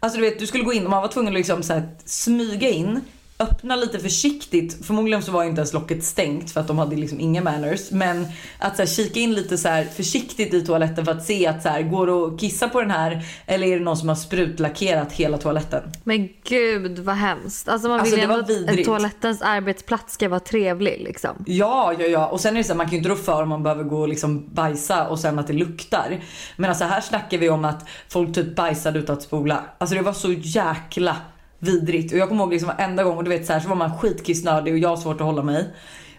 Alltså du vet du skulle gå in och man var tvungen att liksom så här smyga in öppna lite försiktigt. Förmodligen så var inte ens locket stängt för att de hade liksom inga manners. Men att så här, kika in lite så här, försiktigt i toaletten för att se att så här, går det att kissa på den här eller är det någon som har sprutlackerat hela toaletten? Men gud vad hemskt. Alltså man Alltså, vill det ju ändå att toalettens arbetsplats ska vara trevlig liksom. Ja, ja, ja. Och sen är det så man kan ju inte rå för om man behöver gå och liksom bajsa och sen att det luktar. Men alltså här snackar vi om att folk typ bajsade utan att spola. Alltså det var så jäkla vidrigt. Och jag kommer ihåg liksom varenda gång och du vet så här så var man skitkissnödig och jag har svårt att hålla mig.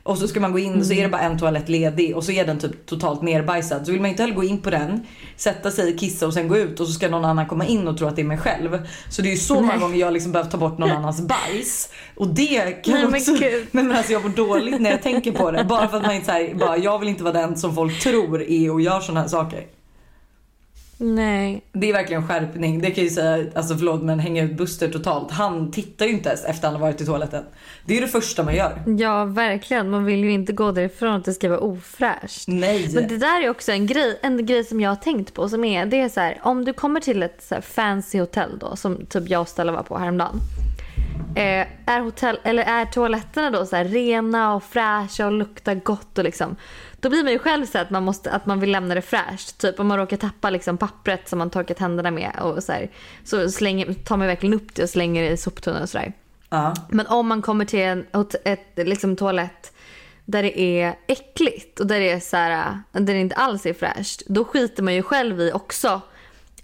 Och så ska man gå in och så är det bara en toalett ledig och så är den typ totalt nerbajsad. Så vill man inte heller gå in på den, sätta sig, kissa och sen gå ut och så ska någon annan komma in och tro att det är mig själv. Så det är ju så många gånger jag liksom behövt ta bort någon annans bajs. Och det kan Nej, men också... gud. Nej men alltså jag mår dåligt när jag tänker på det. Bara för att man inte säger bara jag vill inte vara den som folk tror är och gör såna här saker. Nej. Det är verkligen skärpning. Det kan ju säga, alltså förlåt men hänga ut Buster totalt. Han tittar ju inte ens efter han har varit i toaletten. Det är det första man gör. Ja verkligen. Man vill ju inte gå därifrån att det ska vara ofräscht. Nej. Men det där är också en grej, en grej som jag har tänkt på. Som är, det är så här, om du kommer till ett så fancy hotell då, som typ jag och Stella var på häromdagen. Eh, är, hotell, eller är toaletterna då så här rena och fräscha och luktar gott och liksom. Då blir man ju själv så att man, måste, att man vill lämna det fräscht. Typ om man råkar tappa liksom pappret som man torkat händerna med. Och så här, så slänger, tar man verkligen upp det och slänger det i soptunnan och sådär. Ja. Men om man kommer till en ett, liksom toalett där det är äckligt och där det, är så här, där det inte alls är fräscht. Då skiter man ju själv i också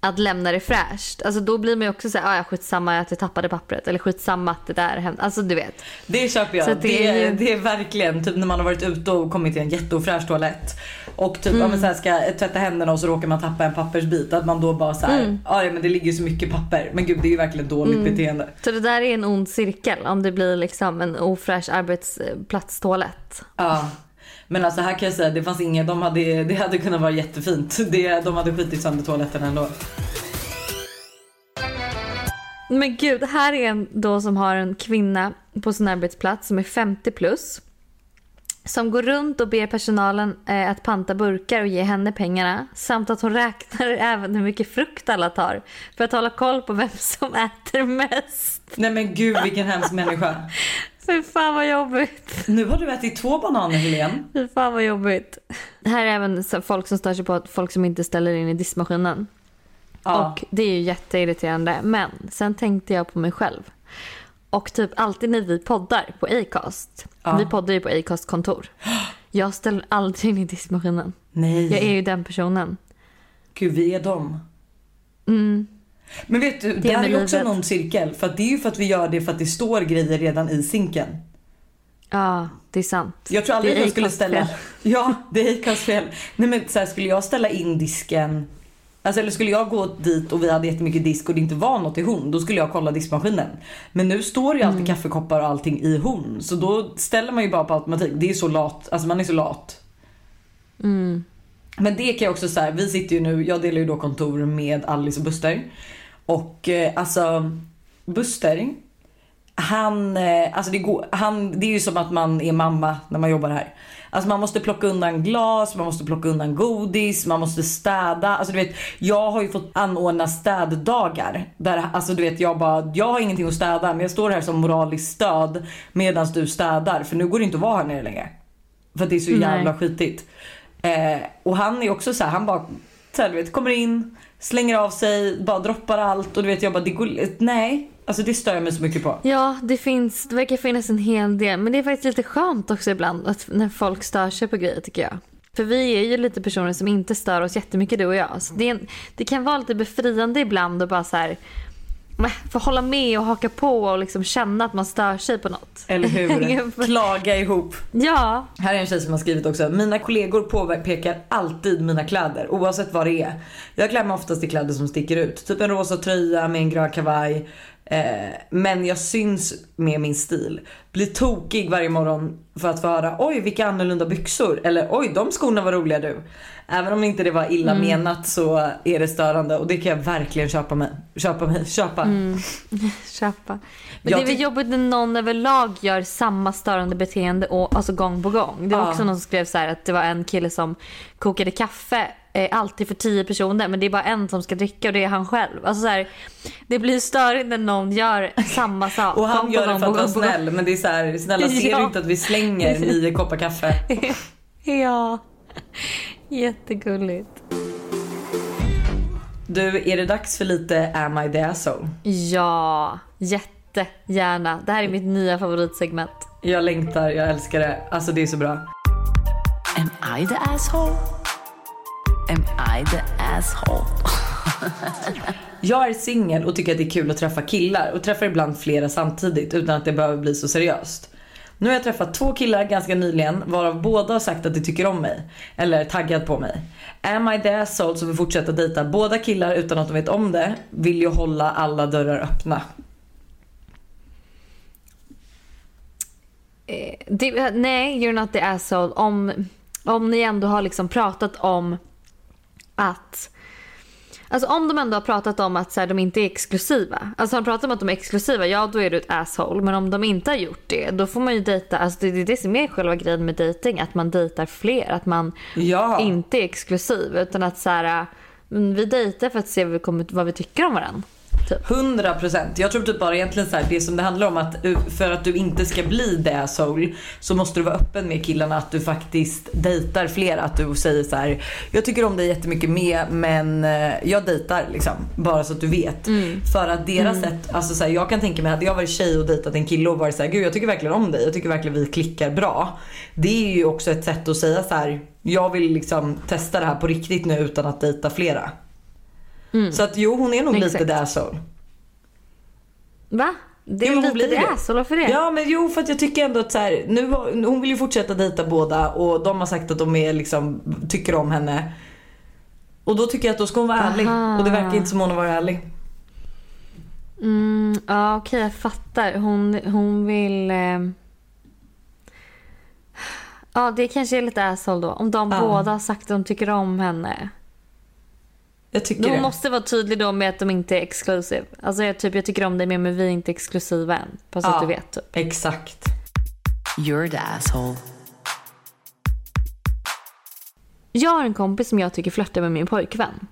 att lämna det fräscht. Alltså då blir man ju också så här, ah, ja skitsamma att jag tappade pappret. Eller skitsamma att det där hände. Alltså du vet. Det köper jag. Så det, det är det är verkligen typ när man har varit ute och kommit till en jätteofräsch toalett. Och typ Mm. ja, men så här ska tvätta händerna och så råkar man tappa en pappersbit. Att man då bara så här, Mm. "Ah, ja men det ligger så mycket papper. Men gud det är ju verkligen dåligt beteende. Så det där är en ond cirkel om det blir liksom en ofräsch arbetsplatstoalett. Ja. Men alltså här kan jag säga det fanns inget, de hade, det hade kunnat vara jättefint. Det, de hade skitit sönder toaletten ändå. Men gud, här är en då som har en kvinna på sin arbetsplats som är 50 plus. Som går runt och ber personalen eh, att panta burkar och ge henne pengarna. Samt att hon räknar även hur mycket frukt alla tar. För att hålla koll på vem som äter mest. Nej men gud vilken hemsk människa. Fy fan vad jobbigt. Nu har du ätit två bananer Helene. Fy fan vad jobbigt. Här är även folk som stör sig på att folk som inte ställer in i diskmaskinen. Ja. Och det är ju jätteirriterande. Men sen tänkte jag på mig själv. Och typ alltid när vi poddar på Acast. Ja. Vi poddar ju på Acast kontor. Jag ställer aldrig in i diskmaskinen. Nej. Jag är ju den personen. Gud vi är dem. Mm. Men vet du, Det det är ju också en livet. ond cirkel. För att det är ju för att vi gör det för att det står grejer redan i sinken. Ja, det är sant. Jag tror aldrig att jag skulle ställa... Ja, det är Acasts fel. Nej men så här, skulle jag ställa in disken Alltså eller skulle jag gå dit och vi hade jättemycket disk och det inte var något i hon, då skulle jag kolla diskmaskinen. Men nu står ju alltid Mm. kaffekoppar och allting i hon. Så då ställer man ju bara på automatik. Det är så lat, alltså man är så lat. Mm. Men det kan jag också säga, vi sitter ju nu, jag delar ju då kontor med Alice och Buster. Och eh, alltså Buster, han, eh, alltså det, går, han, det är ju som att man är mamma när man jobbar här. Alltså man måste plocka undan glas, man måste plocka undan godis, man måste städa. Alltså du vet, jag har ju fått anordna städdagar. Där, alltså du vet, jag bara, jag har ingenting att städa men jag står här som moraliskt stöd medan du städar. För nu går det inte att vara här nere längre. För det är så Nej. jävla skitigt. Eh, och han är också så här, han bara så här, vet, kommer in, slänger av sig, bara droppar allt och du vet jag bara, det går, nej. Alltså det stör jag mig så mycket på. Ja, det finns, det verkar finnas en hel del. Men det är faktiskt lite skönt också ibland att, när folk stör sig på grejer tycker jag. För vi är ju lite personer som inte stör oss jättemycket du och jag. Så det, är en, det kan vara lite befriande ibland att bara så här, få hålla med och haka på och liksom känna att man stör sig på något. Eller hur? Klaga ihop. Ja, Här är en tjej som har skrivit också. Mina kollegor påpekar alltid mina kläder oavsett vad det är. Jag klär mig oftast i kläder som sticker ut. Typ en rosa tröja med en grön kavaj. Eh, men jag syns med min stil. Blir tokig varje morgon för att få höra oj vilka annorlunda byxor. Eller oj de skorna var roliga du. Även om inte det var illa menat så är det störande och det kan jag verkligen köpa mig. Köpa mig, köpa. köpa. Men Jag det är väl jobbigt när någon överlag gör samma störande beteende och, alltså gång på gång. Det var Ja. också någon som skrev så här att det var en kille som kokade kaffe eh, alltid för tio personer men det är bara en som ska dricka och det är han själv. Alltså så här, det blir störigt när någon gör samma sak. Och han gör det för att vara snäll men det är så här, snälla ser Ja. du inte att vi slänger nio koppar kaffe? ja, jättegulligt. Du, är det dags för lite Am I the asshole? Ja, jättegärna. Det här är mitt nya favoritsegment. Jag längtar, jag älskar det. Alltså det är så bra. Am I the asshole? Am I the asshole? Jag är singel och tycker att det är kul att träffa killar och träffar ibland flera samtidigt utan att det behöver bli så seriöst. Nu har jag träffat två killar ganska nyligen varav båda har sagt att de tycker om mig. Eller är taggad på mig. Am I the asshole som vill fortsätta dejta båda killar utan att de vet om det vill ju hålla alla dörrar öppna. Eh, det, nej, you're not the asshole. Om, om ni ändå har liksom pratat om att... Alltså om de ändå har pratat om att så här, de inte är exklusiva. Alltså har de pratat om att de är exklusiva, ja då är du ett asshole. Men om de inte har gjort det, då får man ju dejta. Alltså det är det som är själva grejen med dating, att man dejtar fler. Att man Ja. inte är exklusiv. Utan att så här, mm, vi dejtar för att se vad vi, kommer, vad vi tycker om varandra. Typ. 100 procent. Jag tror typ bara egentligen så här, det som det handlar om att för att du inte ska bli the asshole så måste du vara öppen med killarna att du faktiskt dejtar fler. Att du säger så här, jag tycker om dig jättemycket med men eh, jag dejtar liksom. Bara så att du vet. För att deras sätt, alltså så här, jag kan tänka mig hade jag varit tjej och dejtat en kille och varit så här, gud jag tycker verkligen om dig. Jag tycker verkligen vi klickar bra. Det är ju också ett sätt att säga så här, jag vill liksom testa det här på riktigt nu utan att dejta flera. Så att jo hon är nog lite Exakt. the asshole. Va? Det är Jo, lite blir det asshole, varför det? Ja men jo för att jag tycker ändå att så här, nu hon vill ju fortsätta dejta båda och de har sagt att de är liksom, tycker om henne. Och då tycker jag att då ska hon vara ärlig. Aha. Och det verkar inte som hon har varit ärlig. Mm, ja okej jag fattar. Hon, hon vill... Eh... Ja det kanske är lite asshole då. Om de Ja. båda har sagt att de tycker om henne. Jag tycker De det. måste vara tydlig då med att de inte är exclusive. Alltså jag, typ, jag tycker om dig men vi är inte exklusiva än. Bara så Ja. att du vet. Typ. Exakt. You're the asshole. Jag har en kompis som jag tycker flörtar med min pojkvän.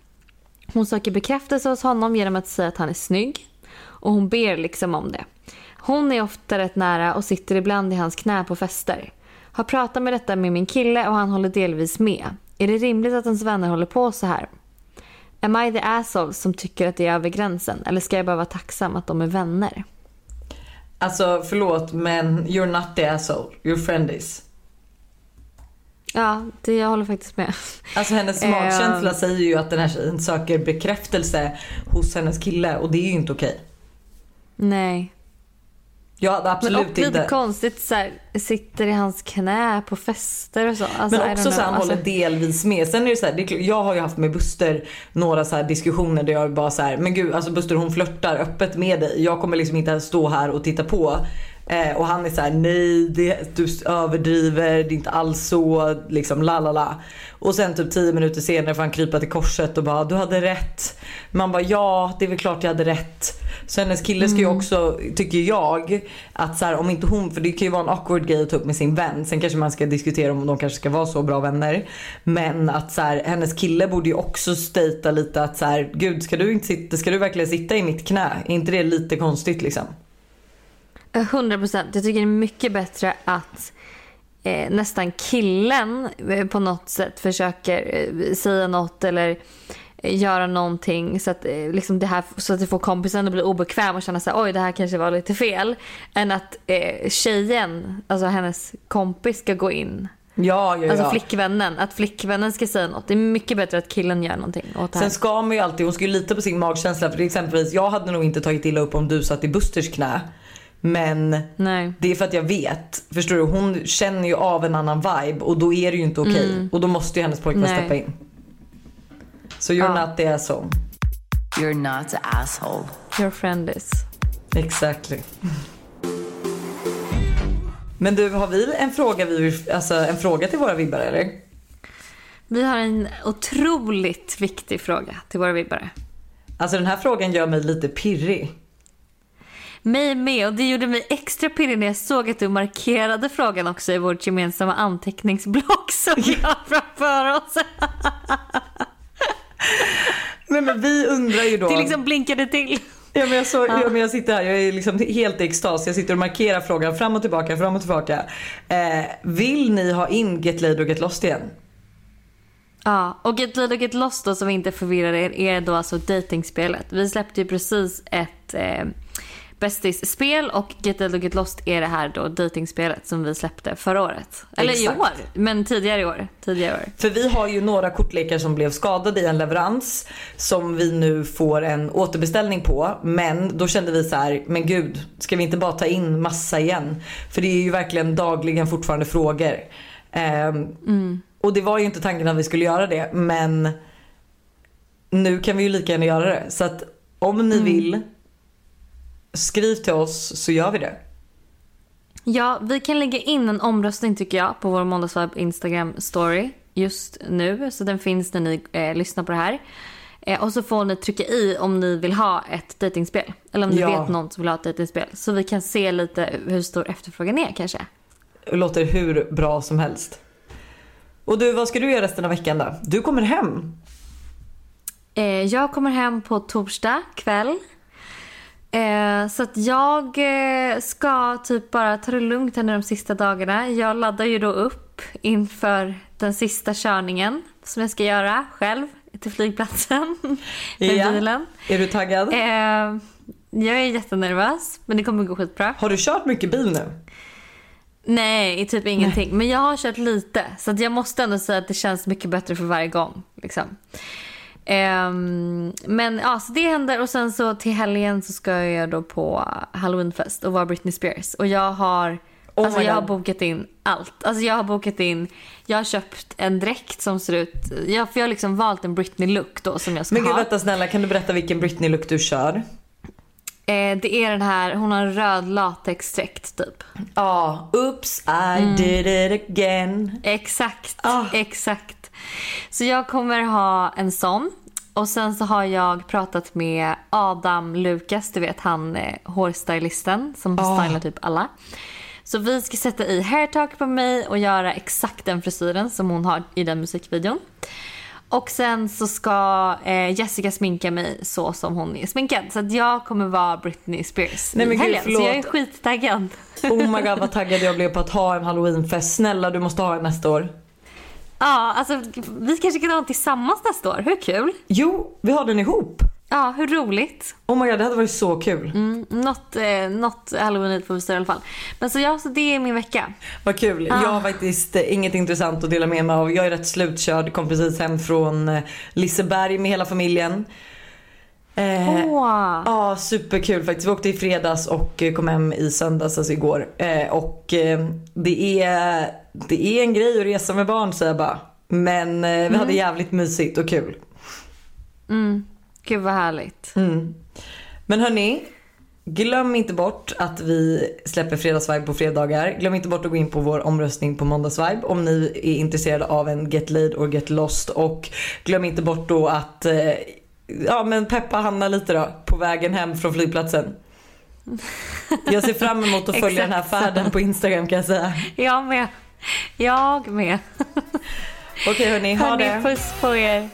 Hon söker bekräftelse hos honom genom att säga att han är snygg. Och hon ber liksom om det. Hon är ofta rätt nära och sitter ibland i hans knä på fester. Har pratat med detta med min kille och han håller delvis med. Är det rimligt att ens vänner håller på så här? Am I the asshole som tycker att det är över gränsen? Eller ska jag bara vara tacksam att de är vänner? Alltså förlåt men you're not the asshole. Your friend is. Ja, det, jag håller faktiskt med. Alltså hennes Eh. magkänsla säger ju att den här tjejen söker bekräftelse hos hennes kille och det är ju inte okej. Nej. Jag hade Men absolut och lite inte. konstigt så här, sitter i hans knä på fester och så. Alltså, Men också så han Alltså, håller delvis med. Sen är det så här, det är, jag har ju haft med Buster några så diskussioner där jag bara så här, men gud alltså Buster hon flörtar öppet med dig. Jag kommer liksom inte stå här och titta på. Eh, och han är så här, nej det, du överdriver, det är inte alls så, liksom la la la. Och sen typ 10 minuter senare får han krypa till korset och bara, du hade rätt. Man bara, ja det är väl klart jag hade rätt. Så hennes kille ska ju också, tycker jag, att så här, om inte hon, för det kan ju vara en awkward grej att ta upp med sin vän. Sen kanske man ska diskutera om de kanske ska vara så bra vänner. Men att så här, hennes kille borde ju också stata lite att så här, gud ska du inte sitta, ska du verkligen sitta i mitt knä? Är inte det lite konstigt liksom? 100 procent. Jag tycker det är mycket bättre att eh, nästan killen eh, på något sätt försöker eh, säga något eller eh, göra någonting så att, eh, liksom det här, så att det får kompisen att bli obekväm och känna sig oj det här kanske var lite fel. Än att eh, tjejen, alltså hennes kompis ska gå in. Ja, ja, Alltså ja. flickvännen, att flickvännen ska säga något. Det är mycket bättre att killen gör någonting åt. Sen ska man ju alltid, hon ska ju lita på sin magkänsla. För exempelvis, jag hade nog inte tagit illa upp om du satt i Busters knä. Men Nej. det är för att jag vet. Förstår du? Hon känner ju av en annan vibe och då är det ju inte okej. Och då måste ju hennes pojkvän Nej. steppa in. Så you're Ja. not the asshole. You're not the asshole. Your friend is. Exactly. Men du, har vi en fråga, vi, alltså, en fråga till våra vibbare eller? Vi har en otroligt viktig fråga till våra vibbare. Alltså den här frågan gör mig lite pirrig. Mig med och det gjorde mig extra pirrig när jag såg att du markerade frågan också i vårt gemensamma anteckningsblock som vi har framför oss. vi undrar ju då. Det liksom blinkade till. Ja, men jag, så, ja. men jag sitter här, jag är liksom helt i extas. Jag sitter och markerar frågan fram och tillbaka, fram och tillbaka. Eh, vill ni ha in Get Laid och Get Lost igen? Ja, och Get Laid och Get Lost då som inte förvirrar er är då alltså datingspelet. Vi släppte ju precis ett eh, Bästis-spel och Get Laid och Get Lost är det här då datingspelet som vi släppte förra året. Eller Exakt. i år, men tidigare i år. Tidigare år. För vi har ju några kortlekar som blev skadade i en leverans som vi nu får en återbeställning på. Men då kände vi så här, men gud, ska vi inte bara ta in massa igen? För det är ju verkligen dagligen fortfarande frågor. Ehm, Och det var ju inte tanken att vi skulle göra det, men nu kan vi ju lika gärna göra det. Så att om ni vill, skriv till oss så gör vi det. Ja, vi kan lägga in en omröstning tycker jag på vår Måndagsvibe Instagram story just nu. Så den finns när ni eh, lyssnar på det här. Eh, och så får ni trycka i om ni vill ha ett datingspel. Eller om ni Ja. vet någon som vill ha ett datingspel. Så vi kan se lite hur stor efterfrågan är kanske. Det låter hur bra som helst. Och du, vad ska du göra resten av veckan då? Du kommer hem. Eh, jag kommer hem på torsdag kväll. Eh, så att jag eh, ska typ bara ta det lugnt här nu de sista dagarna. Jag laddar ju då upp inför den sista körningen som jag ska göra själv till flygplatsen med Ja. bilen. Är du taggad? Eh, jag är jättenervös men det kommer gå skitbra. Har du kört mycket bil nu? Nej, typ ingenting. Men jag har kört lite. Så jag måste ändå säga att det känns mycket bättre för varje gång. Liksom. Ehm, men ja, så det händer och sen så till helgen så ska jag då på Halloweenfest och vara Britney Spears. Och jag har, Oh alltså jag har bokat in allt. Alltså jag har bokat in, jag har köpt en dräkt som ser ut, jag, för jag har liksom valt en Britney-look då som jag ska Men gud ha. vänta snälla kan du berätta vilken Britney-look du kör? Eh, det är den här, hon har en röd latexdräkt typ. Ja, oops I did it again. Exakt, Ah. exakt. Så jag kommer ha en sån. Och sen så har jag pratat med Adam Lukas, du vet han eh, hårstylisten som Ah. stylar typ alla. Så vi ska sätta i hairtalk på mig och göra exakt den frisyren som hon har i den musikvideon. Och sen så ska eh, Jessica sminka mig så som hon är sminkad. Så att jag kommer vara Britney Spears Nej, men i gud, helgen. Så jag är skittaggad. Oh my god vad taggad jag blev på att ha en halloweenfest. Snälla du måste ha en nästa år. Ja, alltså vi kanske kan ha den tillsammans nästa år. Hur kul? Jo, vi har den ihop. Ja, hur roligt? Oh my god det hade varit så kul. Mm, något, eh, något halloween får vi styra i alla fall. Men så ja, så det är min vecka. Vad kul. Jag har faktiskt eh, inget intressant att dela med mig av. Jag är rätt slutkörd. Kom precis hem från eh, Liseberg med hela familjen. Eh, Åh! Ja, superkul faktiskt. Vi åkte i fredags och kom hem i söndags, alltså igår. Eh, och eh, det är, det är en grej att resa med barn säger jag bara. Men eh, vi hade jävligt mysigt och kul. Mm. Gud vad härligt. Mm. Men hörni, glöm inte bort att vi släpper fredagsvibe på fredagar. Glöm inte bort att gå in på vår omröstning på måndagsvibe om ni är intresserade av en Get Laid or Get Lost. Och glöm inte bort då att eh, ja, men peppa Hanna lite då på vägen hem från flygplatsen. Jag ser fram emot att följa den här färden på Instagram kan jag säga. Jag med. Jag med. Okej hörni, ha Hörni, det. puss på er.